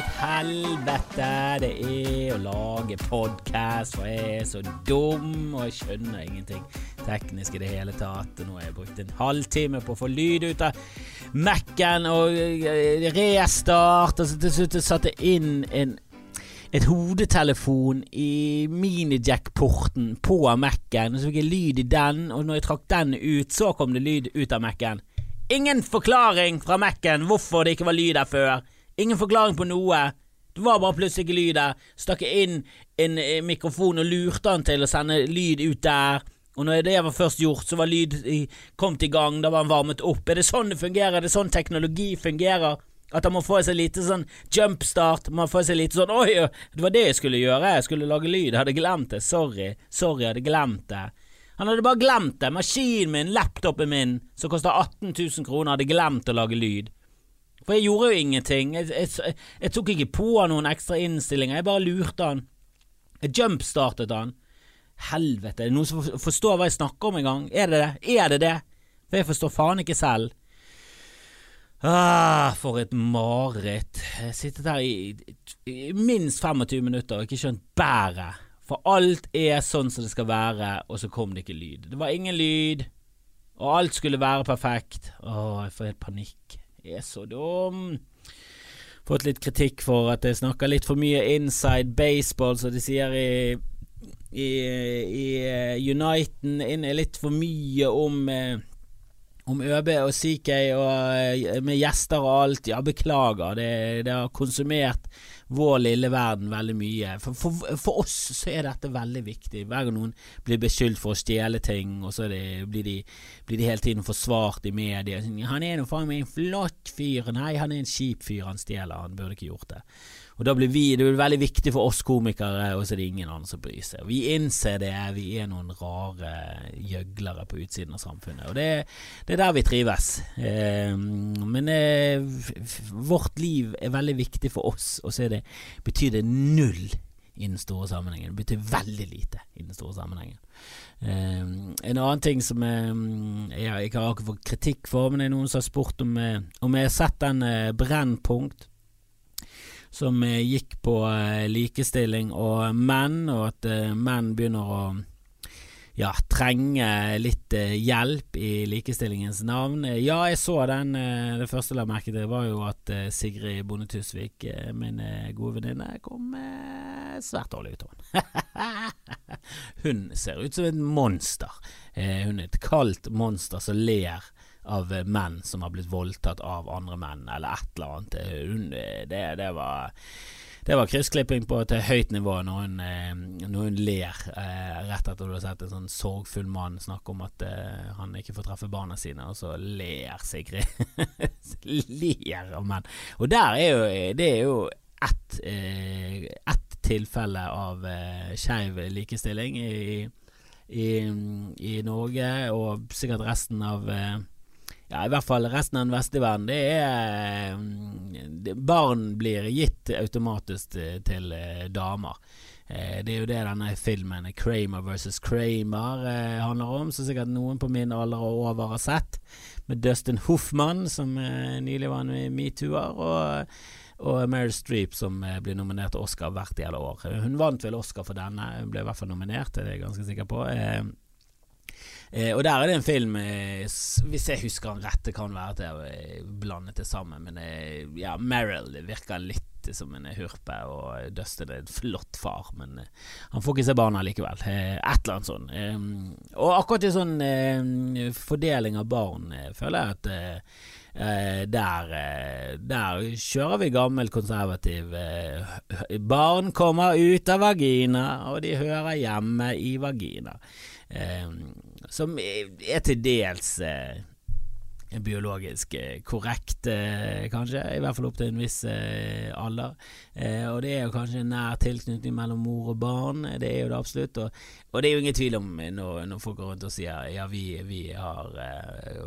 et helvete det er å lage podkast, for jeg er så dum, og jeg skjønner ingenting teknisk i det hele tatt. Nå har jeg brukt en halvtime på å få lyd ut av Mac-en, og eh, restart, og så til slutt satte jeg inn en et hodetelefon i minijack-porten på Mac-en, så fikk jeg lyd i den, og når jeg trakk den ut, så kom det lyd ut av Mac-en. Ingen forklaring fra Mac-en hvorfor det ikke var lyd der før. Ingen forklaring på noe. Det var bare plutselig ikke lyd der. Stakk inn en eh, mikrofon og lurte han til å sende lyd ut der. Og når det var først gjort, så var lyd kommet i gang, da var han varmet opp. Er det sånn det fungerer? Er det sånn teknologi fungerer? At han må få seg lite sånn jumpstart, må få seg lite sånn Oi, det var det jeg skulle gjøre, jeg skulle lage lyd, jeg hadde glemt det, sorry, sorry, jeg hadde glemt det. Han hadde bare glemt det. Maskinen min, laptopen min, som koster 18 000 kroner, hadde glemt å lage lyd. For jeg gjorde jo ingenting. Jeg, jeg, jeg tok ikke på noen ekstra innstillinger, jeg bare lurte han. Jeg jumpstartet han. Helvete, er det noen som forstår hva jeg snakker om engang? Er det det? Er det det? For jeg forstår faen ikke selv. Ah, for et mareritt. Jeg sittet her i, i minst 25 minutter og ikke skjønt bæret. For alt er sånn som det skal være, og så kom det ikke lyd. Det var ingen lyd, og alt skulle være perfekt. Åh, jeg får helt panikk. Er så dum. Fått litt kritikk for at jeg snakker litt for mye inside baseball, som de sier i i, i uh, Uniten er litt for mye om uh, om ØB og CK og uh, med gjester og alt. Ja, beklager, det, det har konsumert vår lille verden veldig mye. For, for, for, oss så er dette veldig viktig. Hver gang noen blir beskyldt for å stjele ting, og så det, blir, de, blir, de, hele tiden forsvart i media. 'Han er nå faen meg en flott fyr.' Nei, han er en kjip fyr. Han stjeler. Han burde ikke gjort det. Og da blir vi, Det blir veldig viktig for oss komikere, og så er det ingen andre som bryr seg. Vi innser det, vi er noen rare gjøglere på utsiden av samfunnet. Og det, det er der vi trives. Eh, men eh, vårt liv er veldig viktig for oss, og så det, betyr det null i den store sammenhengen. Det betyr veldig lite i den store sammenhengen. Uh, en annen ting som jeg, jeg, ikke har fått kritikk for, men det er noen som har spurt om, uh, om jeg har sett den uh, Brennpunkt som eh, gikk på eh, likestilling og menn, og at eh, menn begynner å ja, trenge litt hjelp i likestillingens navn. Ja, jeg så den. Det første jeg la merke til, var jo at Sigrid Bonde Tusvik, min gode venninne, kom svært dårlig ut av den. hun ser ut som et monster. Hun er et kaldt monster som ler av menn som har blitt voldtatt av andre menn, eller et eller annet. Det, det var det var kryssklipping på et høyt nivå når hun, eh, når hun ler eh, rett etter du har sett en sånn sorgfull mann snakke om at eh, han ikke får treffe barna sine, og så ler Sigrid. ler av menn. Og der er jo Det er jo ett eh, et tilfelle av eh, skeiv likestilling i, i, i, Norge, og sikkert resten av eh, ja, i hvert fall resten av den vestlige verden, det er mm, Barn blir gitt automatisk til, til uh, damer. Uh, det er jo det denne filmen Kramer versus Kramer handler om, som sikkert noen på min alder og over har sett, med Dustin Hoffman, som nylig var en metoo-er, og, og Meryl Streep, som blir nominert til Oscar hvert jævla år. Hun vant vel Oscar for denne, hun ble i hvert fall nominert, det er jeg ganske sikker på. Eh, og der er det en film, eh, hvis jeg husker den rett, det kan være at jeg eh, blandet det sammen, men eh, ja, Meryl virker litt som en hurpe, og Dustin er en flott far, men eh, han får ikke se barna likevel. Eh, et eller annet sånt. og akkurat i sånn fordeling av barn føler jeg at Eh, der, eh, der, kjører vi gammel konservativ eh, Barn kommer ut av vagina, og de hører hjemme i vagina. Som er til dels biologisk eh, korrekt, eh, kanskje. I hvert fall opp til en viss eh, alder. og det er jo kanskje en nær tilknytning mellom mor og barn. Det er jo det absolutt. Og, og det er jo ingen tvil om når, når folk går rundt og sier ja, vi, vi har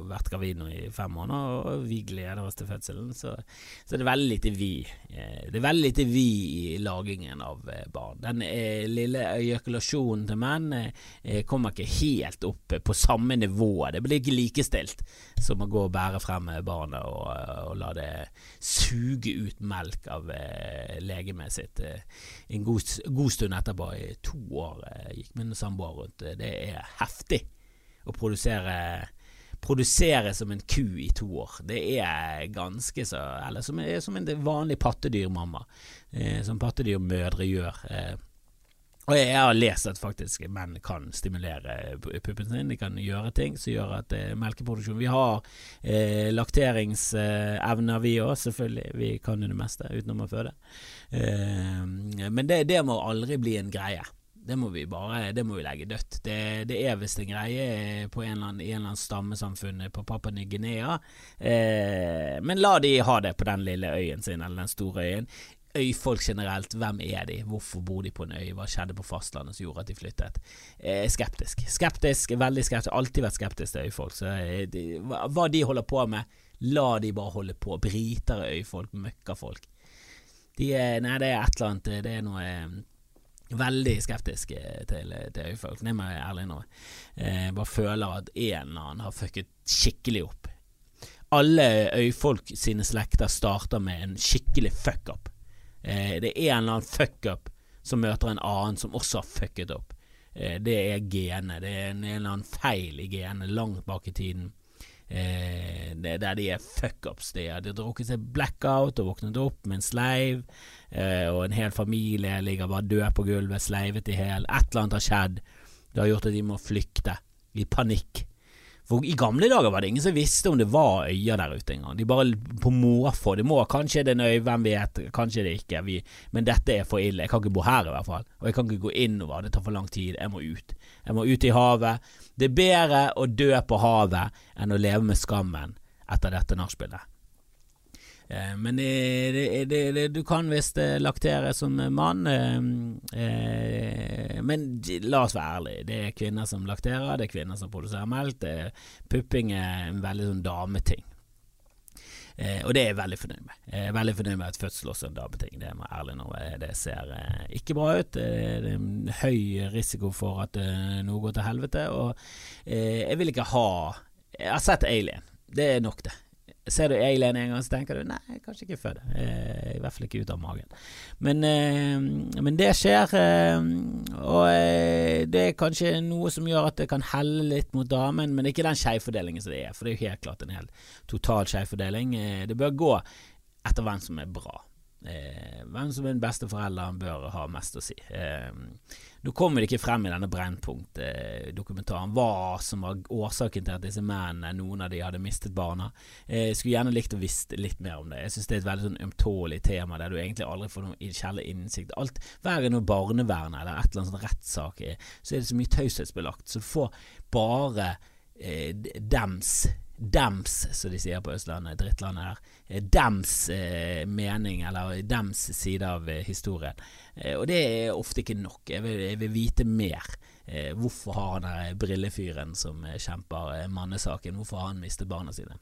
vært gravide nå i fem måneder, og vi gleder oss til fødselen, så, så det er veldig lite vi. det er veldig lite vi i lagingen av barn. Den lille ejakulasjonen til menn kommer ikke helt opp på samme nivå. Det blir ikke likestilt som å gå og bære frem barnet og, og la det suge ut melk av eh, legemet sitt eh, en god, god, stund etterpå. I to år eh, gikk min samboer rundt. Det er heftig å produsere produsere som en ku i to år. Det er ganske så Eller som, som en vanlig pattedyrmamma, eh, som pattedyrmødre gjør. Eh, og jeg har lest at faktisk menn kan stimulere puppen sin. De kan gjøre ting som gjør at eh, melkeproduksjon Vi har eh, lakteringsevner, vi òg, selvfølgelig. Vi kan jo det meste utenom å føde. Eh, men det, det, må aldri bli en greie. Det må vi bare det må vi legge dødt. Det, det er visst en greie på en eller annen, i en eller annen stammesamfunn på Papua Ny-Guinea. Eh, men la de ha det på den lille øyen sin, eller den store øyen øyfolk generelt, hvem er de, hvorfor bor de på en øy, hva skjedde på fastlandet som gjorde at de flyttet? Eh, skeptisk. Skeptisk, veldig skeptisk, alltid vært skeptisk til øyfolk. Så eh, de, hva de holder på med, la de bare holde på. Briter er øyfolk, møkkafolk. De er, nei, det er et eller annet, det er noe eh, veldig skeptisk eh, til, til øyfolk, det må jeg ærlig nå. Eh, bare føler at en eller annen har fucket skikkelig opp. Alle øyfolk sine slekter starter med en skikkelig fuck-up. Eh, det er en eller annen fuck-up som møter en annen som også har fucket opp. Eh, det er genet. Det er en, eller annen feil i genet langt bak i tiden. Eh, det, der de er fuck-ups. De har drukket seg blackout og våknet opp med en sleiv, eh, og en hel familie ligger bare død på gulvet, sleivet i hæl. Et eller annet har skjedd. Det har gjort at de må flykte i panikk. For I gamle dager var det ingen som visste om det var øyer der ute engang. De bare på måfå. Det må, kanskje det er en øy, hvem vet, kanskje det ikke. Vi, men dette er for ille. Jeg kan ikke bo her i hvert fall. Og jeg kan ikke gå innover, det tar for lang tid. Jeg må ut. Jeg må ut i havet. Det er bedre å dø på havet enn å leve med skammen etter dette nachspielet. Eh, men det, det, det, du kan visst eh, laktere som mann. Eh, men la oss være ærlige. Det er kvinner som lakterer, det er kvinner som produserer melk. pupping er en veldig sånn dameting. Eh, og det er jeg veldig fornøyd med. Jeg er veldig fornøyd med at fødsel også er en dameting. Det. Det ser eh, ikke bra ut. Det er en høy risiko for at noe går til helvete. Og jeg vil ikke ha Jeg har sett Alien. Det er nok, det. Ser du Eileen en gang, så tenker du nei, kanskje ikke føde. Eh, I hvert fall ikke ut av magen. Men, eh, men det skjer, eh, og eh, det er kanskje noe som gjør at det kan helle litt mot damen, men ikke den skjevfordelingen som det er, for det er jo helt klart en helt total skjevfordeling. Det bør gå etter hvem som er bra. Hvem som er den beste forelderen bør ha mest å si. Eh, nå kommer det ikke frem i denne Brennpunkt-dokumentaren hva som var årsaken til at disse mennene, noen av de hadde mistet barna. Eh, jeg skulle gjerne likt å visst litt mer om det. Jeg synes det er et veldig sånn ømtålig tema der du egentlig aldri får noen kjærlig innsikt. Alt, Verre enn barnevern eller et eller annet sånn rettssak så er det så mye taushetsbelagt, så du får bare eh, dems dems, som de sier på Østlandet, drittlandet her, eh, dems eh, mening, eller dems side av eh, historien. Eh, og det er ofte ikke nok. Jeg vil, jeg vil vite mer. Eh, hvorfor har han der brillefyren som eh, kjemper mannesaken, hvorfor har han mistet barna sine?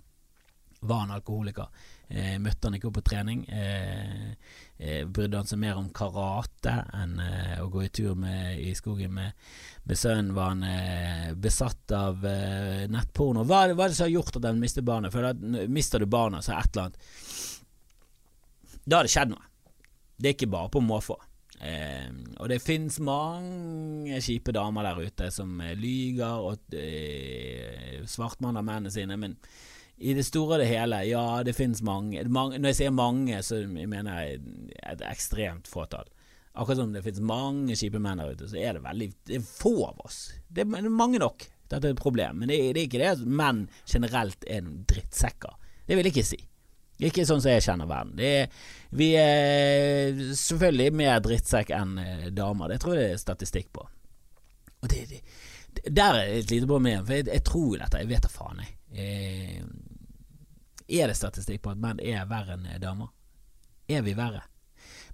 Var han alkoholiker? Eh, møtte han ikke opp på trening? Eh, eh, brydde han seg mer om karate enn eh, å gå i tur med, i skogen med, med sønnen? Var han eh, besatt av eh, nettporno? Hva, hva er det som har gjort at han mister barnet? For da mister du barnet, så er et eller annet Da har det skjedd noe. Det er ikke bare på måfå. Eh, og det finnes mange kjipe damer der ute som lyger og eh, svartmaler mennene sine, men i det store og det hele, ja, det finnes mange. mange. Når jeg sier mange, så mener jeg et ekstremt fåtall. Akkurat som det finnes mange kjipe menn der ute, så er det veldig Det er få av oss. Det er mange nok. Dette er et problem. Men det det er ikke det at menn generelt er noen drittsekker. Det vil jeg ikke si. Ikke sånn som jeg kjenner verden. Er, vi er selvfølgelig mer drittsekk enn eh, damer. Det tror jeg det er statistikk på. Og det, det, der er et lite problem, for jeg, jeg tror dette. Jeg vet da faen, jeg. Eh, er det statistikk på at menn er verre enn damer? Er vi verre?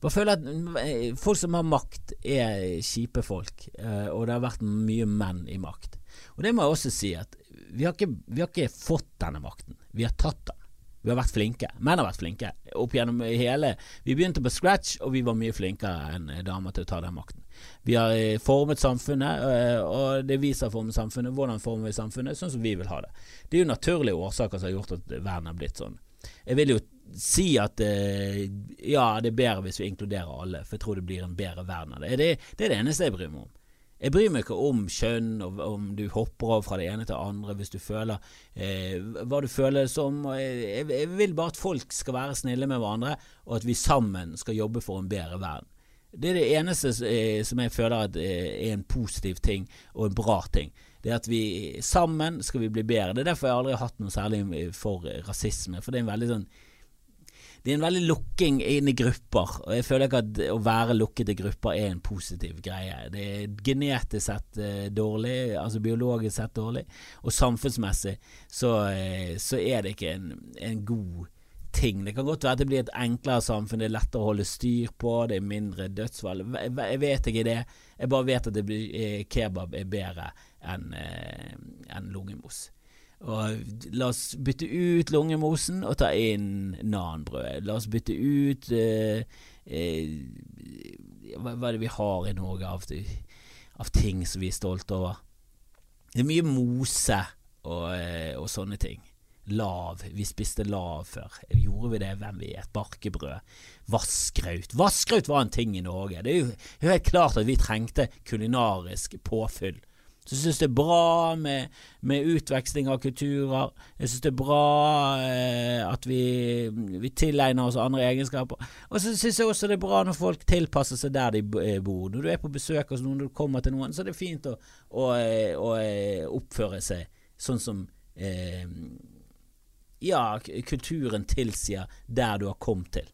Bare føler at eh, folk som har makt, er kjipe folk, eh, og det har vært mye menn i makt. Og det må jeg også si, at vi har ikke, vi har ikke fått denne makten, vi har tatt den. Vi har vært flinke. Menn har vært flinke opp gjennom hele Vi begynte på scratch, og vi var mye flinkere enn damer til å ta den makten. Vi har eh, formet samfunnet, eh, og det vi som har formet samfunnet. Hvordan former vi samfunnet? Sånn som vi vil ha det. Det er jo naturlige årsaker som har gjort at verden har blitt sånn. Jeg vil jo si at eh, ja, det er bedre hvis vi inkluderer alle, for jeg tror det blir en bedre verden av det. Det, er det eneste jeg bryr meg om. Jeg bryr meg ikke om kjønn, og om du hopper over fra det ene til det andre hvis du føler eh, hva du føler som. Jeg, jeg, vil bare at folk skal være snille med hverandre, og at vi sammen skal jobbe for en bedre verden. Det er det eneste eh, som jeg føler eh, er en positiv ting, og en bra ting. Det er at vi sammen skal vi bli bedre. Det er derfor jeg aldri har hatt noe særlig for rasisme. For det er en veldig sånn det er en veldig lukking inn i grupper, og jeg føler ikke at å være lukket i grupper er en positiv greie. Det er genetisk sett eh, dårlig, altså biologisk sett dårlig, og samfunnsmessig så, eh, så er det ikke en, en, god ting. Det kan godt være at det blir et enklere samfunn, det er lettere å holde styr på, det er mindre dødsfall. Jeg, vet ikke det, jeg bare vet at blir, eh, kebab er bedre enn eh, en lungemos. Og la oss bytte ut lungemosen og ta inn nanbrød. La oss bytte ut eh, eh, hva, hva, er det vi har i Norge av, av, ting som vi er stolte over? Det er mye mose og, eh, og sånne ting. Lav. Vi spiste lav før. Gjorde vi det? Hvem vet? Barkebrød. Vasskraut. Vasskraut var en ting i Norge. Det er jo helt klart at vi trengte kulinarisk påfyll så jeg syns det er bra med, med, utveksling av kulturer. Jeg syns det er bra eh, at vi, vi, tilegner oss andre egenskaper. Og så syns jeg også det er bra når folk tilpasser seg der de eh, bor. Når du er på besøk hos noen, når du kommer til noen, så er det fint å, å, eh, å, å eh, oppføre seg sånn som eh, ja, kulturen tilsier der du har kommet til.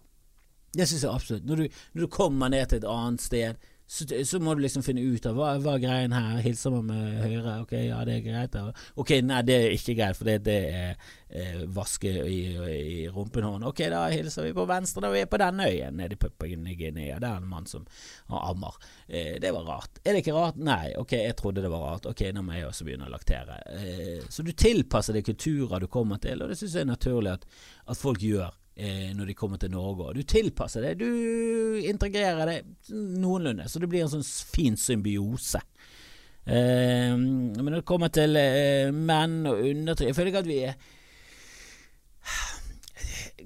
Det syns jeg absolutt. Når du, når du kommer ned til et annet sted så, så, må du liksom finne ut av hva, hva er greien her. Hilser man med høyre? Ok, ja, det er greit. Ok, nei, det er ikke greit, for det, det er eh, vaske i, i rumpenhånd. Ok, da hilser vi på venstre da vi er på denne øyen nede i Papua-Guinea. Det er en mann som har ammer. Eh, det var rart. Er det ikke rart? Nei, ok, jeg trodde det var rart. Ok, nå må jeg også begynne å laktere. Eh, så du tilpasser deg kulturer du kommer til, og det syns jeg er naturlig at, at folk gjør når de kommer til Norge. Du tilpasser det, du integrerer det noenlunde, så det blir en sånn fin symbiose. Eh, men når det kommer til eh, menn og undertrykk Jeg føler ikke at vi er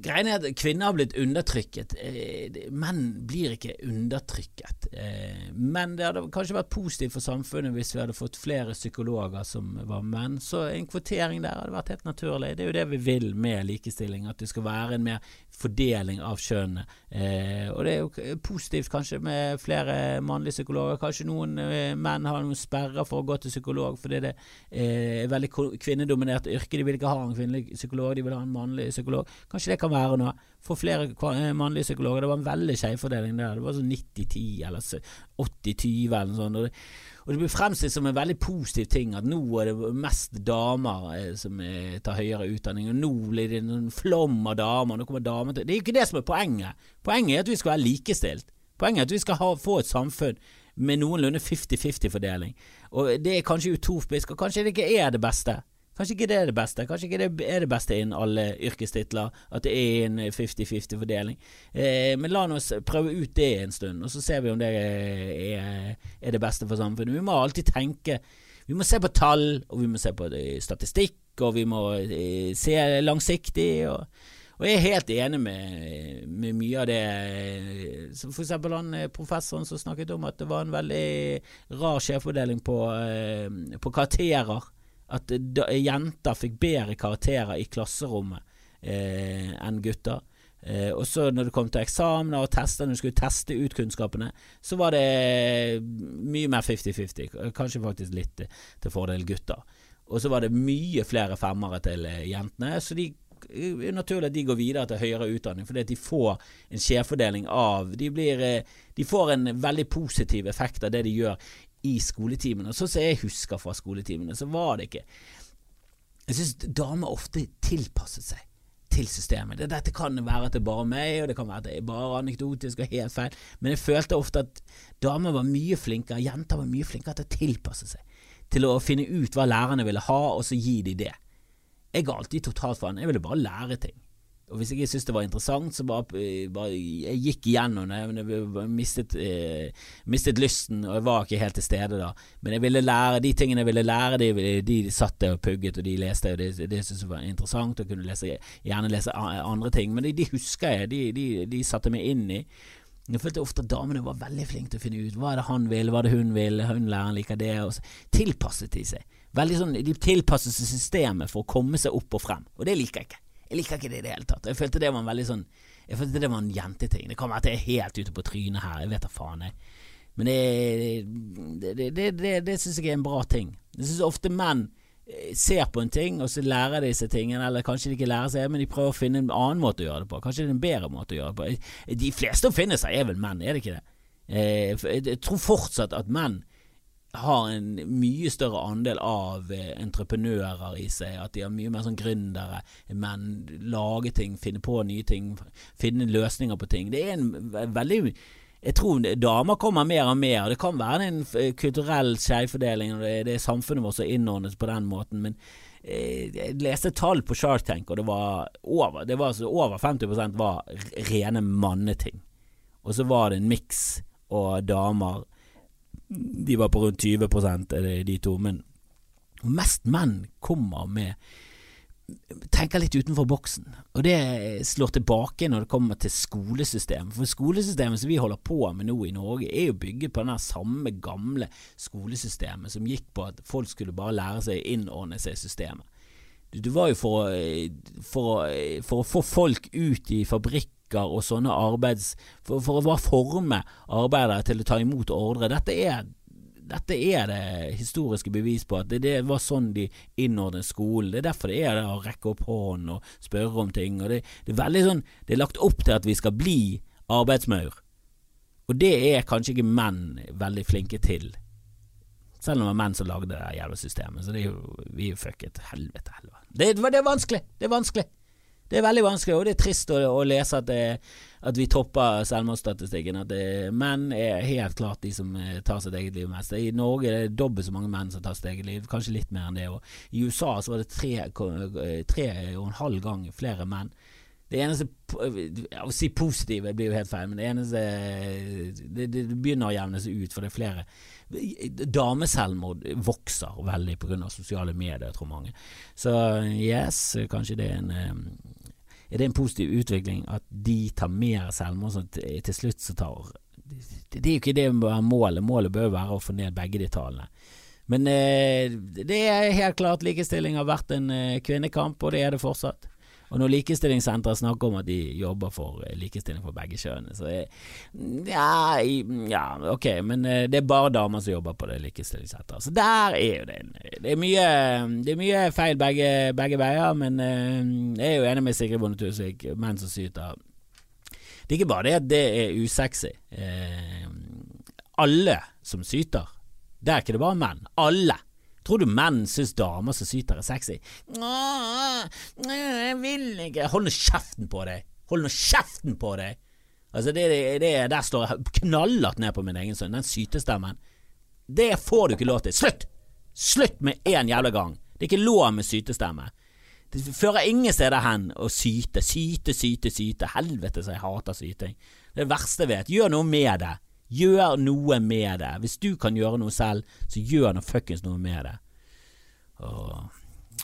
Greien er at kvinner har blitt undertrykket. Eh, menn blir ikke undertrykket. Eh, men det hadde kanskje vært positivt for samfunnet hvis vi hadde fått flere psykologer som var menn. Så en kvotering der hadde vært helt naturlig. Det er jo det vi vil med likestilling, at det skal være en mer fordeling av kjønnene. Eh, og det er jo positivt kanskje med flere mannlige psykologer. Kanskje noen menn har noen sperrer for å gå til psykolog fordi det er veldig kvinnedominert yrke. De vil ikke ha en kvinnelig psykolog, de vil ha en mannlig psykolog. Kanskje det kan være nå, for flere eh, mannlige psykologer. Det var en veldig skjevfordeling der. Det var sånn 90-10 eller 80-20 eller noe sånt. Og det, og det blir fremstilt som en veldig positiv ting at nå er det mest damer eh, som eh, tar høyere utdanning, og nå blir det en flom av damer. Nå kommer damer til Det er jo ikke det som er poenget. Poenget er at vi skal være likestilt. Poenget er at vi skal ha, få et samfunn med noenlunde 50-50-fordeling. Og det er kanskje utopisk, og kanskje det ikke er det beste. Kanskje ikke det er det beste. Kanskje ikke det er det beste innen alle yrkestitler, at det er en 50-50-fordeling. Eh, men la oss prøve ut det en stund, og så ser vi om det er, er, det beste for samfunnet. Vi må alltid tenke Vi må se på tall, og vi må se på statistikk, og vi må eh, se langsiktig. og og jeg er helt enig med, med mye av det som eksempel han eh, professoren som snakket om at det var en veldig rar skjevfordeling på, eh, på karakterer at jenter fikk bedre karakterer i klasserommet eh, enn gutter. Eh, og så når det kom til eksamener og tester, når du skulle teste ut kunnskapene, så var det mye mer 50-50. Kanskje faktisk litt til fordel gutter. Og så var det mye flere femmere til eh, jentene. Så de er naturlig at de går videre til høyere utdanning, fordi at de får en skjevfordeling av de, blir, eh, de får en veldig positiv effekt av det de gjør i skoletimene. Sånn som jeg husker fra skoletimene, så var det ikke Jeg syns damer ofte tilpasset seg til systemet. Dette kan være at det er bare meg, og det kan være at det er bare anekdotisk og helt feil, men jeg følte ofte at damer var mye flinkere, jenter var mye flinkere til å tilpasse seg. Til å finne ut hva lærerne ville ha, og så gi de det. Jeg ga alltid totalt faen. Jeg ville bare lære ting. Og hvis jeg ikke syntes det var interessant, så bare, bare jeg gikk igjennom det. Men jeg mistet, eh, mistet, lysten, og jeg var ikke helt til stede da. Men jeg ville lære de tingene jeg ville lære, de, de satt der og pugget, og de leste, og det, det syntes jeg var interessant. Og kunne lese, gjerne lese andre ting. Men de, de husker jeg, de, de, de satte meg inn i. Jeg følte ofte at damene var veldig flinke til å finne ut hva er det han vil, hva er det hun vil, hun læreren liker det, og så tilpasset de seg. Veldig sånn, De tilpasset seg systemet for å komme seg opp og frem, og det liker jeg ikke. Jeg liker ikke det i det hele tatt. Jeg følte det var en veldig sånn Jeg følte det var en jenteting. Det kan være at jeg er helt ute på trynet her, jeg vet da faen, jeg. Men det, det, det, det, det, syns jeg er en bra ting. Jeg syns ofte menn eh, ser på en ting, og så lærer de seg tingene, eller kanskje de ikke lærer seg, men de prøver å finne en annen måte å gjøre det på. Kanskje det er en bedre måte å gjøre det på. De fleste oppfinner seg er vel menn, er det ikke det? Eh, jeg tror fortsatt at menn har en mye større andel av eh, entreprenører i seg. At de har mye mer sånn gründere, men lage ting, finne på nye ting, finne løsninger på ting. Det er en veldig jeg tror damer kommer mer og mer. Det kan være en kulturell skjevfordeling, og det, det er samfunnet vårt som innordnes på den måten. Men eh, jeg leste tall på Shark Tank, og det var over, det var over 50% var rene manneting. Og så var det en miks og damer de var på rundt 20% de to. Men mest menn kommer med tenker litt utenfor boksen. Og det slår tilbake når det kommer til skolesystemet. For skolesystemet som vi holder på med nå i Norge, er jo bygget på den samme gamle skolesystemet som gikk på at folk skulle bare lære seg å innordne seg i systemet. Det var jo for, for, for, å få folk ut i fabrikk og sånne arbeids... For, for, å bare forme arbeidere til å ta imot ordre. Dette er, dette er det historiske bevis på at det, det var sånn de innordnet skolen. Det er derfor det er det å rekke opp hånden og spørre om ting. Og det, det, er veldig sånn Det er lagt opp til at vi skal bli arbeidsmaur. Og det er kanskje ikke menn veldig flinke til. Selv om det var menn som lagde det jævla systemet. Så det er jo, vi er jo fucket. Helvete, helvete. Det, det er vanskelig! Det er vanskelig! Det er veldig vanskelig, og det er trist å, å lese at, det, at, vi topper selvmordsstatistikken. At det, menn er helt klart de som eh, tar sitt eget liv mest. I Norge er det dobbelt så mange menn som tar sitt eget liv, kanskje litt mer enn det. Og I USA så var det tre, eh, tre og en halv gang flere menn. Det eneste Å si positive blir jo helt feil, men det eneste Det, det begynner å jevne seg ut, for det er flere. Dameselvmord vokser veldig pga. sosiale medier, tror mange. Så yes, kanskje det er en eh, er det en positiv utvikling at de tar mer selvmord, så til slutt så tar Det, det er jo ikke det målet. Målet bør være å få ned begge de tallene. Men eh, det er helt klart likestilling har vært en eh, kvinnekamp, og det er det fortsatt. Og når Likestillingssenteret snakker om at de jobber for eh, likestilling for begge kjønn, så er, ja, ja, ok, men eh, det er bare damer som jobber på det likestillingssenteret. Så der er jo det Det er mye, det er mye feil begge, begge, veier, men eh, jeg er jo enig med Sigrid Bonde Tusvik, menn som syter. Det er ikke bare det at det er usexy. alle som syter, der er ikke det bare menn. Alle. Tror du menn syns damer som syter er sexy? Jeg vil ikke Hold nå kjeften på deg! Hold nå kjeften på deg! Altså, det, det, der står jeg knallhardt ned på min egen sønn. Den sytestemmen. Det får du ikke lov til. Slutt! Slutt med en jævla gang! Det er ikke lov med sytestemme. Det fører ingen steder hen å syte. Syte, syte, syte. Helvete så jeg hater syting. Det er det verste jeg vet. Gjør noe med det. Gjør noe med det. Hvis du kan gjøre noe selv, så gjør nå fuckings noe med det. Åh.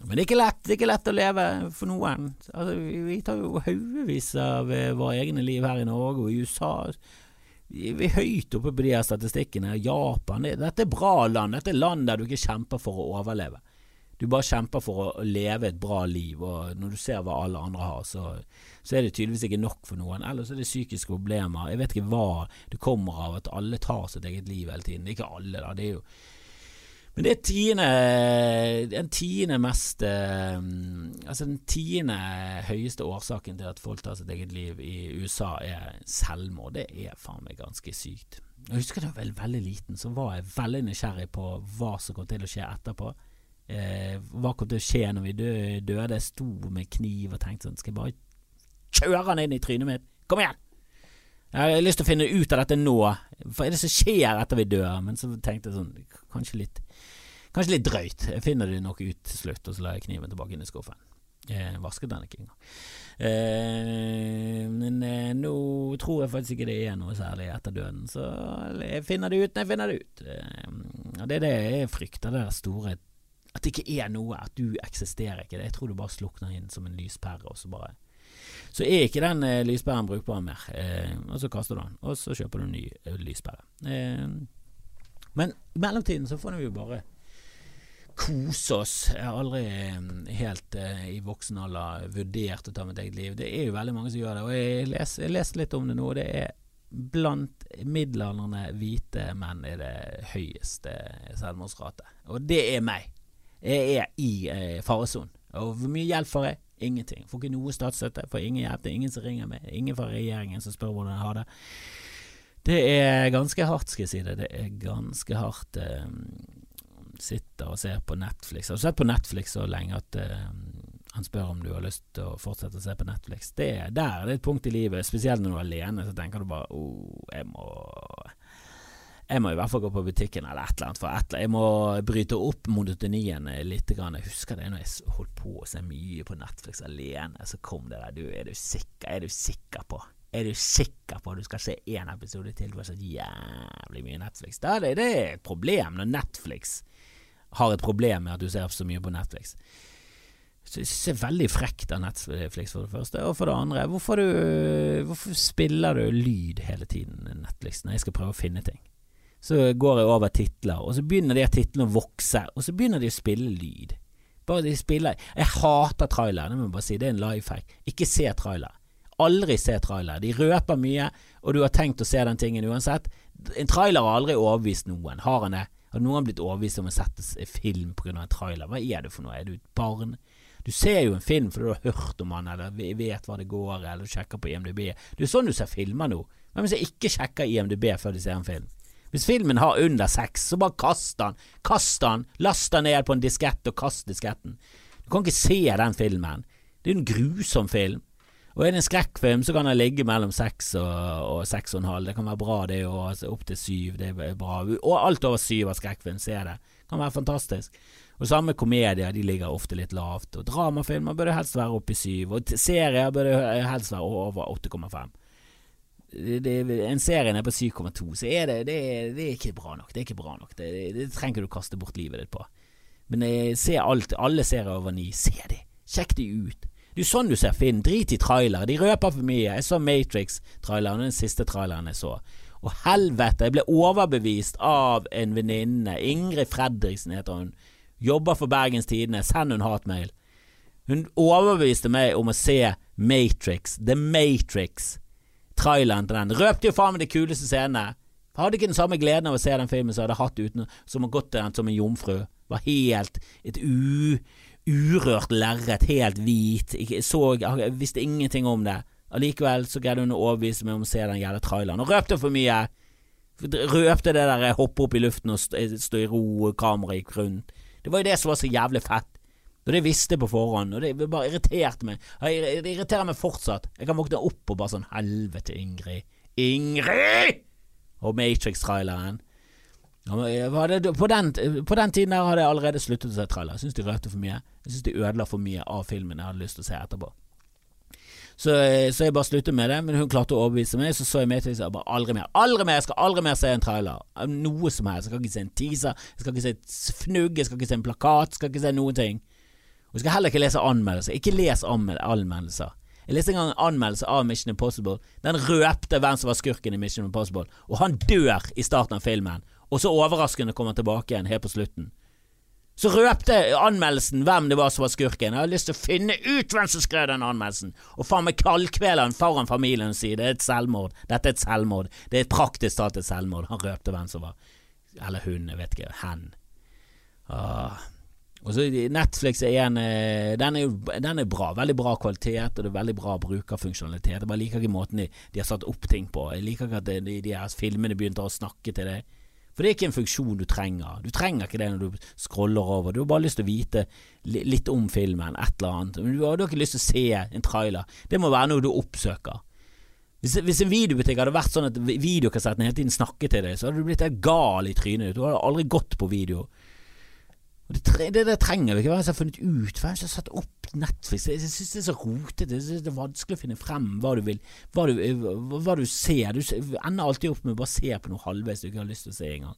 men det er ikke lett. Det er ikke lett å leve for noen. Altså, vi, tar jo haugevis av eh, våre egne liv her i Norge og i USA. Vi er høyt oppe på de her statistikkene. Japan det, Dette er bra land. Dette er land der du ikke kjemper for å overleve. Du bare kjemper for å leve et bra liv, og når du ser hva alle andre har, så, så er det tydeligvis ikke nok for noen. Ellers er det psykiske problemer. Jeg vet ikke hva det kommer av at alle tar sitt eget liv hele tiden. Ikke alle, da. Det er jo men det er tiende, den tiende mest eh, Altså den tiende høyeste årsaken til at folk tar sitt eget liv i USA, er selvmord. Det er faen meg ganske sykt. Jeg husker da jeg var veldig liten, så var jeg veldig nysgjerrig på hva som kom til å skje etterpå. Eh, hva kom til å skje når vi døde? Jeg sto med kniv og tenkte sånn Skal jeg bare kjøre han inn i trynet mitt? Kom igjen! Jeg har lyst til å finne ut av dette nå. Hva er det som skjer etter vi dør? Men så tenkte jeg sånn Kanskje litt Kanskje litt drøyt. Jeg finner det nok ut til slutt, og så la jeg kniven tilbake inn i skuffen. Jeg vasket den ikke engang. Eh, men eh, nå tror jeg faktisk ikke det er noe særlig etter døden, så jeg finner det ut når jeg finner det ut. Eh, det er det jeg frykter, det der store At det ikke er noe, at du eksisterer ikke. Jeg tror du bare slukner inn som en lyspære, og så bare så er ikke den eh, lyspæren brukbar mer. Eh, og så kaster du den, og så kjøper du en ny eh. Eh, men i mellomtiden så får vi jo bare kose oss. Jeg har aldri eh, helt eh, i voksen alder vurdert å ta mitt eget liv. Det er jo veldig mange som gjør det, og jeg leser, jeg leser litt om det nå. Det er blant middelaldrende hvite menn er det høyeste selvmordsrate. Og det er meg. Jeg er i eh, faresonen. Og hvor mye hjelp får jeg? Ingenting. Får ikke noe statsstøtte, får ingen hjelp. Det er ingen som ringer meg. Ingen fra regjeringen som spør hvordan jeg har det. Det er ganske hardt, skal jeg si det. Det er ganske hardt. Eh, sitter og ser på Netflix. Har du sett på Netflix så lenge at uh, han spør om du har lyst til å fortsette å se på Netflix? Det er der det er et punkt i livet, spesielt når du er alene, så tenker du bare oh, jeg må jeg må i hvert fall gå på butikken eller et eller annet. For et eller annet. Jeg må bryte opp monotonien litt. Grann. Jeg husker det når jeg holdt på å se mye på Netflix alene. Så kom det der. Du, er du sikker? Er du sikker på? Er du sikker på at du skal se én episode til? Du har sett jævlig mye Netflix. Da er det er et problem når Netflix har et problem med at du ser så mye på Netflix. Så jeg synes det er veldig frekt av Netflix, for det første. Og for det andre, hvorfor, du, hvorfor spiller du lyd hele tiden, Netflix, når jeg skal prøve å finne ting? Så går jeg over titler, og så begynner de titlene å vokse, og så begynner de å spille lyd. Bare de spiller Jeg hater trailer, det må jeg bare si. Det er en life hack. Ikke se trailer. Aldri se trailer. De røper mye, og du har tenkt å se den tingen uansett. En trailer har aldri overbevist noen. Har han det? Har noen blitt overbevist om å sette film pga. en trailer? Hva er det for noe? Er du et barn? Du ser jo en film fordi du har hørt om han, eller vet hva det går, eller sjekker på IMDb. Det er jo sånn du ser filmer nå. Hvem som ikke sjekker IMDb før de ser en film? Hvis filmen har under seks, så bare kast den. Kast den, last den ned på en diskett og kast disketten. Du kan ikke se den filmen. Det er jo en grusom film. Og er det en skrekkfilm, så kan den ligge mellom seks og seks og en halv. Det kan være bra, det òg. Altså, opp til syv, det er bra. Og alt over syv av skrekkfilm, se det. Kan være fantastisk. Og samme komedier, de ligger ofte litt lavt. Og dramafilmer bør det helst være oppe i syv. Og serier bør det helst være over 8,5. En serie er på 7,2, så er det, det, det er ikke bra nok. Det er ikke bra nok. Det, det trenger du kaste bort livet ditt på. Men jeg ser alt, alle serier over ni. Se de. Sjekk de ut. Det er jo sånn du ser Finn. Drit i trailer. De røper for mye. Jeg så Matrix-traileren, den siste traileren jeg så. Og helvete, jeg ble overbevist av en venninne. Ingrid Fredriksen heter hun. Jobber for Bergens Tidende. Send hun hatmail. Hun overbeviste meg om å se Matrix. The Matrix. Traileren til den. Røpte jo faen meg de kuleste scenene. Hadde ikke den samme gleden av å se den filmen som jeg hadde hatt uten som å gått til den som en jomfru. Var helt et u urørt lerret, helt hvit. Jeg, så, jeg visste ingenting om det. Allikevel så greide hun å overbevise meg om å se den jævla traileren. Og røpte for mye. Røpte det der hoppe opp i luften og stå i ro, kameraet gikk rundt. Det var jo det som var så jævlig fett. Og det visste på forhånd, og det bare irriterte meg. Det irriterer meg fortsatt. Jeg kan våkne opp og bare sånn Helvete, Ingrid. Ingrid! Og Matrix-traileren. På den, på den, tiden der hadde jeg allerede sluttet å se trailer. Jeg syns de røpte for mye. Jeg syns de ødela for mye av filmen jeg hadde lyst til å se etterpå. Så, så, jeg bare sluttet med det, men hun klarte å overbevise meg. Så så jeg til seg bare aldri mer. Aldri mer! Jeg skal aldri mer se en trailer. Noe som helst. Jeg skal ikke se en teaser, jeg skal ikke se et fnugg, jeg skal ikke se en plakat, jeg skal ikke se noen ting. Og skal heller ikke lese anmeldelser. Ikke les anmeldelser. Jeg leste en gang en anmeldelse av Mission Impossible. Den røpte hvem som var skurken i Mission Impossible, og han dør i starten av filmen og så overraskende kommer tilbake igjen helt på slutten. Så røpte anmeldelsen hvem det var som var skurken. Jeg har lyst til å finne ut hvem som skrev den anmeldelsen, og faen meg kaldkvele han foran familien og si det er et selvmord. Dette er et selvmord. Det er praktisk talt et selvmord. Han røpte hvem som var Eller hun, jeg vet ikke. Hen. Ah. Og så Netflix er en eh, den er, den er bra. Veldig bra kvalitet, og det er veldig bra brukerfunksjonalitet. Jeg bare liker ikke måten de, de, har satt opp ting på. Jeg liker ikke at de, de, her filmene begynte å snakke til deg. For det er ikke en funksjon du trenger. Du trenger ikke det når du scroller over. Du har bare lyst til å vite litt om filmen, et eller annet. Men du har, du har ikke lyst til å se en trailer. Det må være noe du oppsøker. Hvis, hvis en videobutikk hadde vært sånn at videokassetten hele tiden snakket til deg, så hadde du blitt helt gal i trynet. Du hadde aldri gått på video. Det, det, det trenger vi ikke. Hvem som har funnet ut? Hvem som har satt opp Netflix? Jeg syns det er så rotete. Det, det er vanskelig å finne frem hva du vil, hva du, hva du ser. Du ender alltid opp med å bare se på noe halvveis du ikke har lyst til å se engang.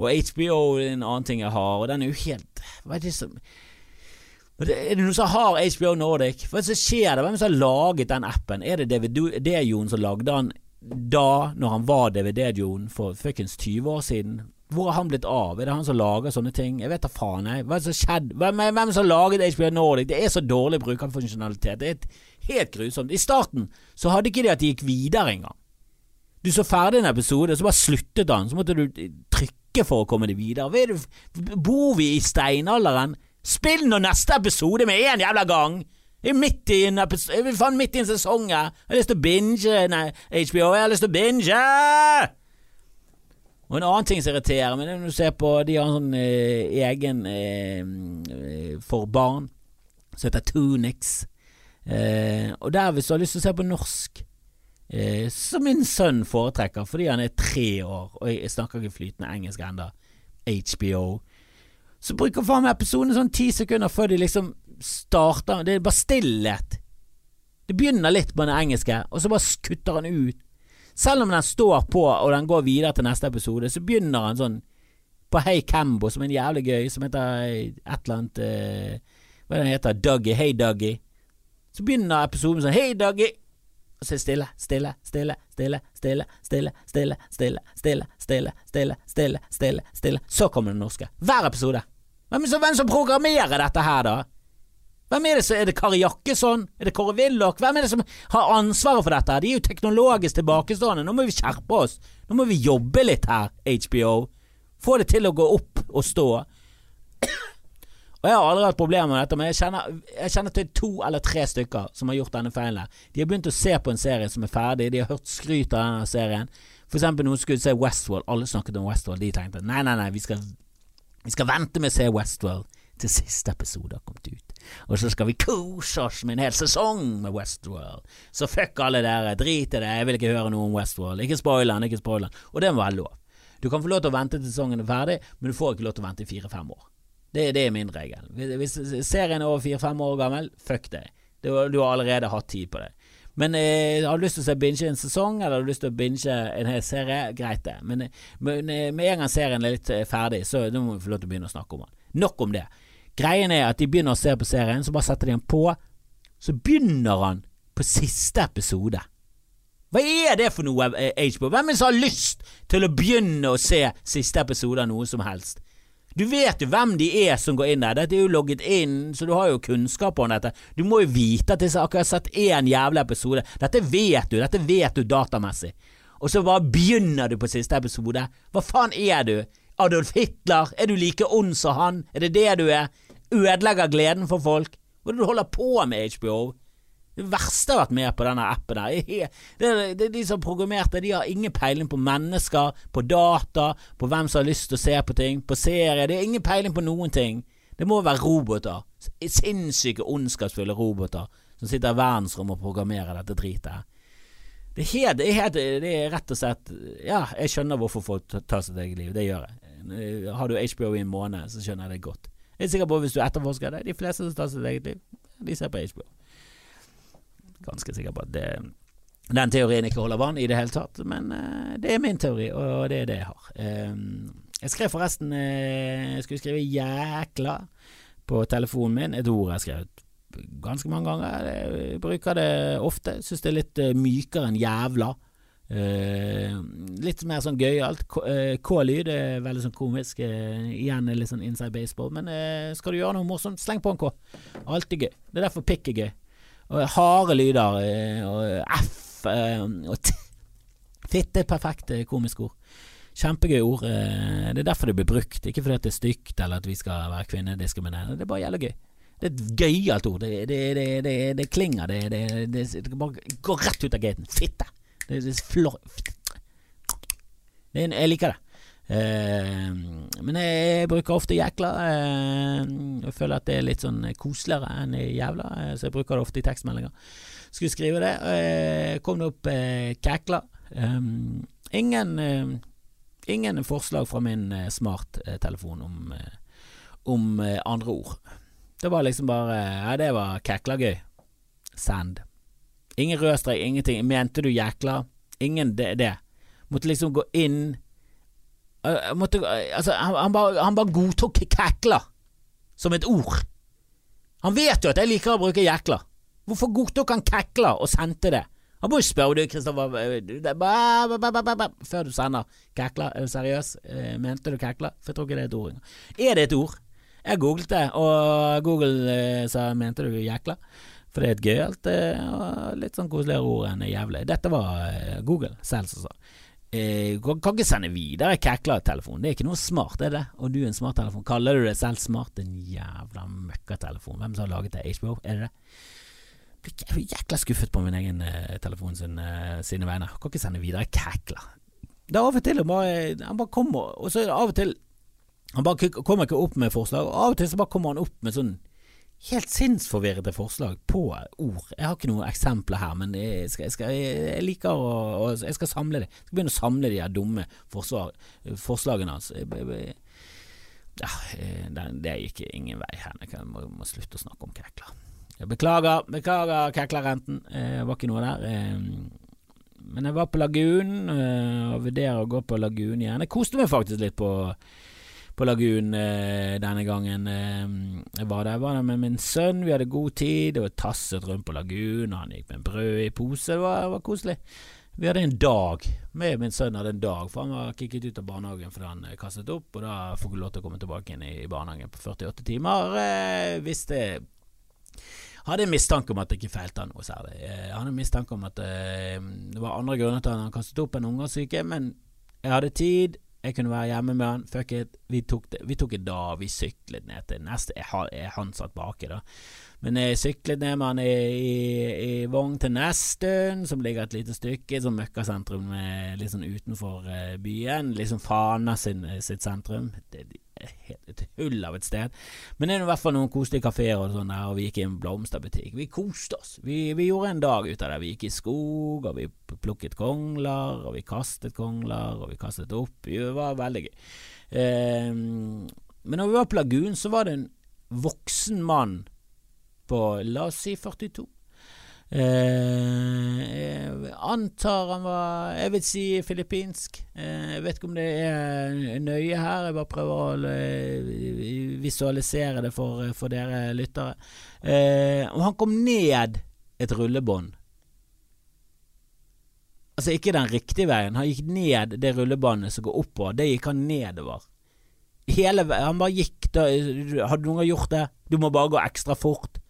Og HBO er en annen ting jeg har, og den er jo helt Hva er det som er det noen som har HBO Nordic? Hva er det som skjer der? Hvem som har laget den appen? Er det DVD-Jon som lagde den da, når han var DVD-Jon for fuckings 20 år siden? Hvor har han blitt av? Er det han som lager sånne ting? Jeg vet da faen, jeg. Hva er det som skjedde? Hvem, hvem som laget HBO Nordic? Det er så dårlig brukerfunksjonalitet. Det er helt grusomt. I starten så hadde ikke de at de gikk videre engang. Du så ferdig en episode, så bare sluttet han. Så måtte du trykke for å komme deg videre. Bor vi i steinalderen? Spill nå neste episode med en jævla gang! Jeg er midt i en episode faen midt i en sesong her. Jeg har lyst til å binge Nei, HBO, jeg har lyst til å binge! Og en annen ting som irriterer meg, når du ser på De har en sånn eh, egen eh, for barn som heter Tunix. Eh, og der, hvis du har lyst til å se på norsk, eh, som min sønn foretrekker fordi han er tre år, og jeg snakker ikke flytende engelsk ennå, HBO så bruker faen meg episoden sånn ti sekunder før de liksom starter Det er bare stillhet. Det begynner litt på den engelske, og så bare kutter han ut. Selv om den står på og den går videre til neste episode, så begynner han sånn på Hey Cambo, som er jævlig gøy, som heter et eller annet uh, Hva er det den heter? Dougie. Hey Dougie. Så begynner episoden sånn Hey Dougie. Og så er det stille, stille, stille, stille, stille, stille, stille, stille, stille, stille, stille, stille, stille, stille. Så kommer det norske. Hver episode. Hvem som programmerer dette her, da? Hvem Er det som, er det Kari Jakkesson? Er det Kåre Willoch? Hvem er det som har ansvaret for dette? De er jo teknologisk tilbakestående. Nå må vi skjerpe oss. Nå må vi jobbe litt her, HBO. Få det til å gå opp og stå. Og Jeg har aldri hatt problemer med dette, men jeg kjenner, jeg kjenner, til to eller tre stykker som har gjort denne feilen. De har begynt å se på en serie som er ferdig, de har hørt skryt av denne serien. For eksempel noen skulle se Westworld, alle snakket om Westworld, de tenkte nei, nei, nei, vi skal vi skal vente med å se Westworld til siste episode har kommet ut. Og så skal vi kose oss med en hel sesong med Westworld. Så fuck alle dere, drit i det, jeg vil ikke høre noe om Westworld. Ikke spoil den, ikke spoil den. Og det være lov. Du kan få lov til å vente til sesongen er ferdig, men du får ikke lov til å vente i fire-fem år. Det, det, er min regel. Hvis serien er over fire-fem år gammel, fuck det. Du, har allerede hatt tid på det. Men eh, har du lyst til å se binge en sesong, eller har du lyst til å binge en hel serie, greit det. Men, men eh, med en gang serien er litt eh, ferdig, så nå må vi få lov til å begynne å snakke om den. Nok om det. Greien er at de begynner å se på serien, så bare setter de den på. Så begynner han på siste episode. Hva er det for noe, HBO? Hvem er det som har lyst til å begynne å se siste episode av noe som helst? Du vet jo hvem de er som går inn der. Dette er jo logget inn, så du har jo kunnskap om dette. Du må jo vite at disse akkurat har sett én jævla episode. Dette vet du, dette vet du datamessig. Og så bare begynner du på siste episode. Hva faen er du? Adolf Hitler? Er du like ond som han? Er det det du er? Ødelegger gleden for folk? Hva er det du holder på med, HBO? Det verste har vært med på denne appen. her. det, det, De som programmerte, de har ingen peiling på mennesker, på data, på hvem som har lyst til å se på ting, på serier. De har ingen peiling på noen ting. Det må være roboter. Sinnssyke, ondskapsfulle roboter som sitter i verdensrommet og programmerer dette dritet. Det er, helt, det, er helt, det er rett og slett Ja, jeg skjønner hvorfor folk tar sitt eget liv. Det gjør jeg. Har du HBO i en måned, så skjønner jeg det godt. Jeg er sikker på hvis du etterforsker det, de fleste som tar sitt eget liv, de ser på HBO ganske sikker på at det, den teorien ikke holder vann i det hele tatt, men uh, det er min teori, og det er det jeg har. Um, jeg skrev forresten uh, Jeg skulle skrive 'jækla' på telefonen min, et ord jeg har skrevet ganske mange ganger. Jeg bruker det ofte. Syns det er litt mykere enn 'jævla'. Uh, litt mer sånn gøyalt. K-lyd er veldig sånn komisk. Uh, igjen litt sånn inside baseball. Men uh, skal du gjøre noe morsomt, sleng på en K. Alltid gøy. Det er derfor pikk er gøy og harde lyder, eh, og F eh, og T. Fitte er perfekte komiske komisk ord. Kjempegøy ord. Det er derfor det blir brukt, ikke fordi det er stygt eller at vi skal være kvinnediskriminerende. Det er bare jævlig gøy. Det er et gøyalt ord. Det, det, det, det, klinger. Det, det, bare går rett ut av gaten. Fitte. Det, det, flor, jeg liker det. Eh, men jeg bruker ofte jækla. Eh, jeg føler at det er litt sånn koseligere enn jævla, eh, så jeg bruker det ofte i tekstmeldinger. Skulle skrive det, kom det opp kækla. ingen, ingen forslag fra min smarttelefon om om eh, andre ord. Det var liksom bare Ja, det var kækla gøy. Send. Ingen rød strek, ingenting. Mente du jækla? Ingen det. det. Måtte liksom gå inn uh, måtte, Altså, han, han, bare, han bare godtok kekla som et ord. Han vet jo at jeg liker å bruke jækla. Hvorfor godtok han kekla og sendte det? Han må jo spørre du, Kristoffer, før du sender. Kekla, er du seriøs? Mente du kekla? For jeg tror ikke det er et ord. Er det et ord? Jeg googlet det, og Google sa mente du jækla? For det er et gøyalt og litt sånn koseligere ord enn jævlig. Dette var Google selv som sa. Eh, kan, ikke sende videre Kekla-telefon. Det er ikke noe smart, er det? Og du er en smart telefon. Kaller du det selv smart? En jævla møkkatelefon. Hvem som har laget det? HBO? Er det det? Jeg blir jækla skuffet på min egen eh, telefon sin, eh, sine vegne. Kan ikke sende videre Kekla. Det er av og til bare, Han bare kommer, og så er det av og til Han bare kommer ikke opp med forslag, og av og til så bare kommer han opp med sånn helt sinnsforvirrede forslag på ord. Jeg har ikke noen eksempler her, men jeg, skal, jeg, skal, jeg liker å, å, Jeg skal samle det. Jeg skal begynne å samle de her dumme forsvar, forslagene hans. Ja, det, det gikk ingen vei her. Jeg må, må slutte å snakke om kekler. Jeg beklager, beklager keklerrenten. Det var ikke noe der. Men jeg var på Lagunen og vurderer å gå på Lagunen igjen. Jeg koste meg faktisk litt på på Lagun eh, denne gangen. Eh, var der, var der med min sønn, vi hadde god tid, og tasset rundt på Lagunen, han gikk med brød i pose, det var, det var koselig. Vi hadde en dag, med min sønn hadde en dag, for han var kikket ut av barnehagen fordi han kastet opp, og da får ikke lov til å komme tilbake inn i barnehagen på 48 timer eh, hvis det hadde en mistanke om at det ikke feilte noe særlig. Jeg hadde en mistanke om at eh, det var andre grunner til at han kastet opp enn ungdomssyke, men jeg hadde tid, jeg kunne være hjemme med han. Fuck it. Vi tok, det, vi tok det dag, vi syklet ned til neste jeg Han satt baki, da. Men jeg syklet ned med han i, i, i vogn til Nestun, som ligger et lite stykke, som møkkasentrum litt sånn utenfor uh, byen. Liksom Fana sin, sitt sentrum. Det, et hull av et sted. Men det er i hvert fall noen koselige kafeer og sånn der, og vi gikk i en blomsterbutikk. Vi koste oss. Vi, vi, gjorde en dag ut av det. Vi gikk i skog, og vi plukket kongler, og vi kastet kongler, og vi kastet opp. Det var veldig gøy. Eh, men når vi var på Lagun, så var det en voksen mann på la oss si 42 Eh, jeg antar han var Jeg vil si filippinsk. Eh, jeg vet ikke om det er nøye her, jeg bare prøver å eh, visualisere det for, for dere lyttere. og han kom ned et rullebånd. Altså ikke den riktige veien, han gikk ned det rullebåndet som går oppover. Det gikk han nedover. Hele veien, Han bare gikk da Hadde noen gjort det? Du må bare gå ekstra fort.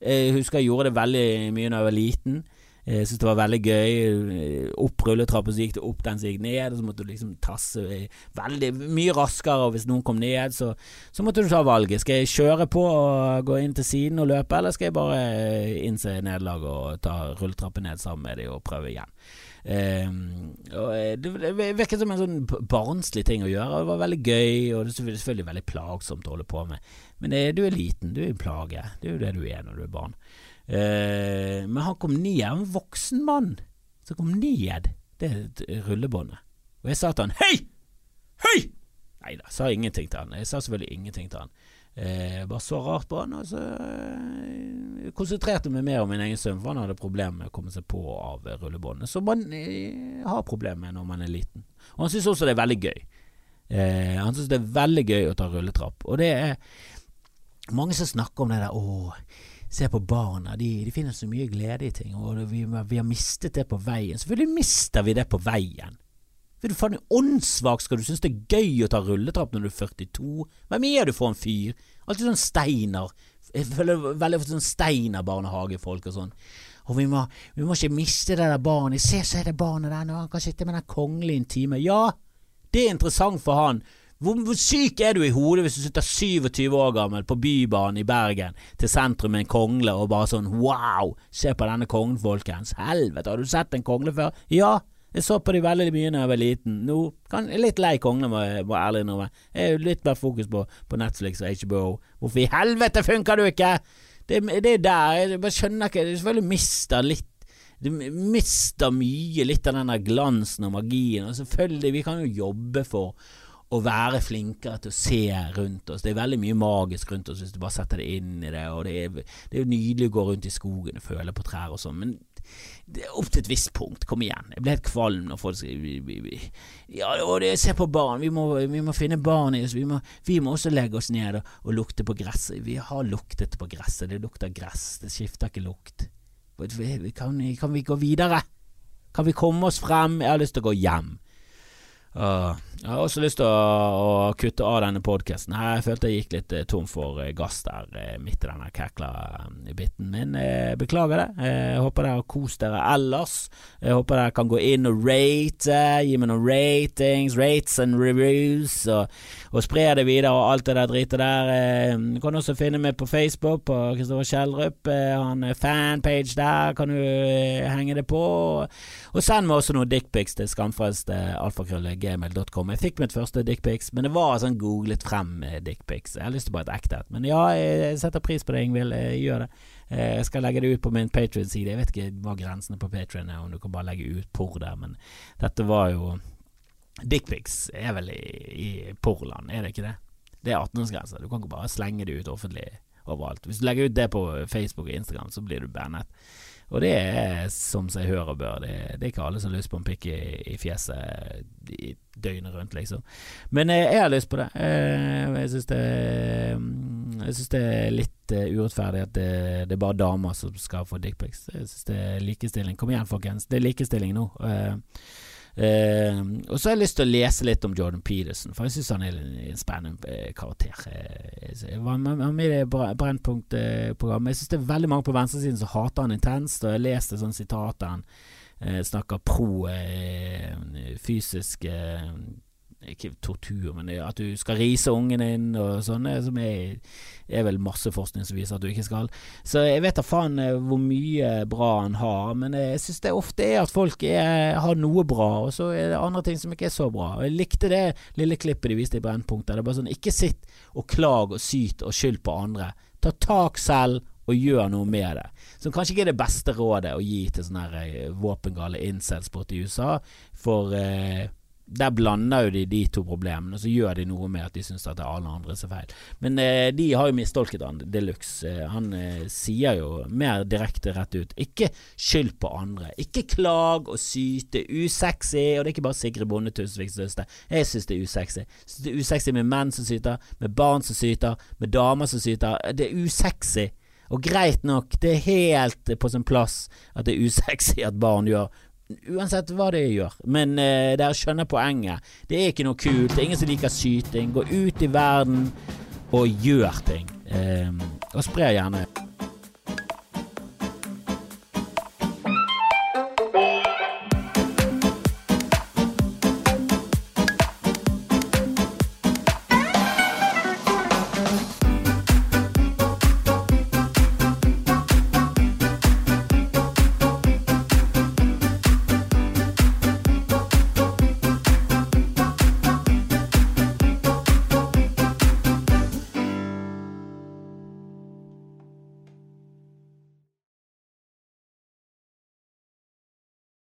Jeg husker jeg gjorde det veldig mye da jeg var liten. Jeg syntes det var veldig gøy. Opp rulletrappa, så gikk det opp den som gikk ned, og så måtte du liksom tasse veldig mye raskere. Og hvis noen kom ned, så, så, måtte du ta valget. Skal jeg kjøre på og gå inn til siden og løpe, eller skal jeg bare innse nederlaget og ta rulletrappen ned sammen med dem og prøve igjen? Um, det, det virket som en sånn barnslig ting å gjøre. Det var veldig gøy, og det er selvfølgelig veldig plagsomt å holde på med. Men det, du er liten, du er en plage. Det er jo det du er når du er barn. Uh, men han kom ned, en voksen mann som kom ned det rullebåndet. Og jeg sa til han hei! Hei! Nei da, sa ingenting til han. Jeg sa selvfølgelig ingenting til han. Eh, bare så rart på han, og så eh, konsentrerte meg mer om min egen sønn, for han hadde problemer med å komme seg på av rullebåndet, som man eh, har problemer med når man er liten. Og han syns også det er veldig gøy. Eh, han syns det er veldig gøy å ta rulletrapp, og det er mange som snakker om det der åh, se på barna, de, de finner så mye glede i ting, og vi, vi, har mistet det på veien. Selvfølgelig mister vi det på veien. For du faen åndssvak skal du synes det er gøy å ta rulletrapp når du er 42? Hvem er du for en fyr? Alltid sånn Steiner. Jeg føler veldig ofte sånn Steiner-barnehagefolk og sånn. Og vi må, vi må, ikke miste det der barnet. Se, så er det barnet der nå, han kan sitte med den kongelige i en time. Ja, det er interessant for han. Hvor, hvor, syk er du i hodet hvis du sitter 27 år gammel på Bybanen i Bergen til sentrum med en kongle og bare sånn wow, se på denne kongen, folkens. Helvete, har du sett en kongle før? Ja, jeg så på de veldig mye da jeg var liten. Nå kan jeg litt lei kongen, må jeg være ærlig innrømme. Jeg er litt mer fokus på, på Netflix og HBO. Hvorfor i helvete funker du ikke?! Det, det er der. Jeg bare skjønner ikke Du selvfølgelig mister litt du mister mye, litt av den glansen og magien. Og selvfølgelig, vi kan jo jobbe for å være flinkere til å se rundt oss. Det er veldig mye magisk rundt oss hvis du bare setter det inn i det. Og det er, det er jo nydelig å gå rundt i skogen og føle på trær og sånn, men det er opp til et visst punkt. Kom igjen. Jeg ble helt kvalm når folk sier Ja, og det, se på barn. Vi må, vi må finne barn i oss. Vi må, vi må, også legge oss ned og, og lukte på gresset. Vi har luktet på gresset. Det lukter gress. Det skifter ikke lukt. Kan, kan vi gå videre? Kan vi komme oss frem? Jeg har lyst til å gå hjem. Jeg har også lyst til å, å kutte av denne podkasten. Jeg følte jeg gikk litt eh, tom for eh, gass der eh, midt i denne kækla-biten min. Jeg beklager det. Jeg håper dere har kost dere ellers. Jeg håper dere kan gå inn og rate, gi meg noen ratings, rates and reviews, og, og spre det videre og alt det der dritet der. Du kan også finne meg på Facebook, på Kristoffer Kjellrup. Han fanpage der, kan du henge det på. Og send meg også noen dickpics til skamfrelste alfakrølle gmail.com. Jeg fikk mitt første dickpics, men det var sånn googlet frem dickpics. Jeg har lyst til bare et ekte et. Men ja, jeg setter pris på det, Ingvild. Gjør det. Eh, jeg skal legge det ut på min Patrion-side. Jeg vet ikke hva grensene på Patrion er, om du kan bare legge ut por der, men dette var jo Dickpics er vel i, i porland, er det ikke det? Det er 18-årsgrense. Du kan ikke bare slenge det ut offentlig overalt. Hvis du legger ut det på Facebook og Instagram, så blir du bannet. Og det er som seg hør og bør. Det, det, er ikke alle som har lyst på en pikk i, i fjeset i døgnet rundt, liksom. Men eh, jeg har lyst på det. Eh, jeg syns det, mm, det er litt uh, urettferdig at det, det, er bare damer som skal få dickpics. Jeg syns det er likestilling. Kom igjen, folkens. Det er likestilling nå. Uh, Uh, og så har jeg lyst til å lese litt om Jordan Peterson, for jeg syns han er en spennende uh, karakter. Uh, jeg var med i det Brennpunkt-programmet. Jeg syns det er veldig mange på venstresiden som hater han intenst, og jeg leste sånne sitater han snakker pro fysisk ikke tortur, men at du skal rise ungen din og sånne, som er, er, vel masse forskning som viser at du ikke skal. Så jeg vet da faen eh, hvor mye bra han har, men jeg syns det ofte er at folk er, har noe bra, og så er det andre ting som ikke er så bra. Og Jeg likte det lille klippet de viste i Brennpunkt, Det er bare sånn, ikke sitt og klag og syt og skyld på andre. Ta tak selv og gjør noe med det. Som kanskje ikke er det beste rådet å gi til sånne eh, våpengale incels borte i USA, for eh, der blander jo de de to problemene, og så gjør de noe med at de syns at alle andre som er feil. Men eh, de har jo mistolket han de luxe. Eh, han eh, sier jo mer direkte rett ut ikke skyld på andre. Ikke klag og syte. Usexy. Og det er ikke bare Sigrid Bonde Tusvik som syns det. Jeg syns det er usexy. Synes det er usexy med menn som syter, med barn som syter, med damer som syter. Det er usexy. Og greit nok, det er helt på sin plass at det er usexy at barn gjør Uansett hva det gjør. Men uh, dere skjønner poenget. Det er ikke noe kult. Det er ingen som liker syting. Gå ut i verden og gjør ting. Um, og spre gjerne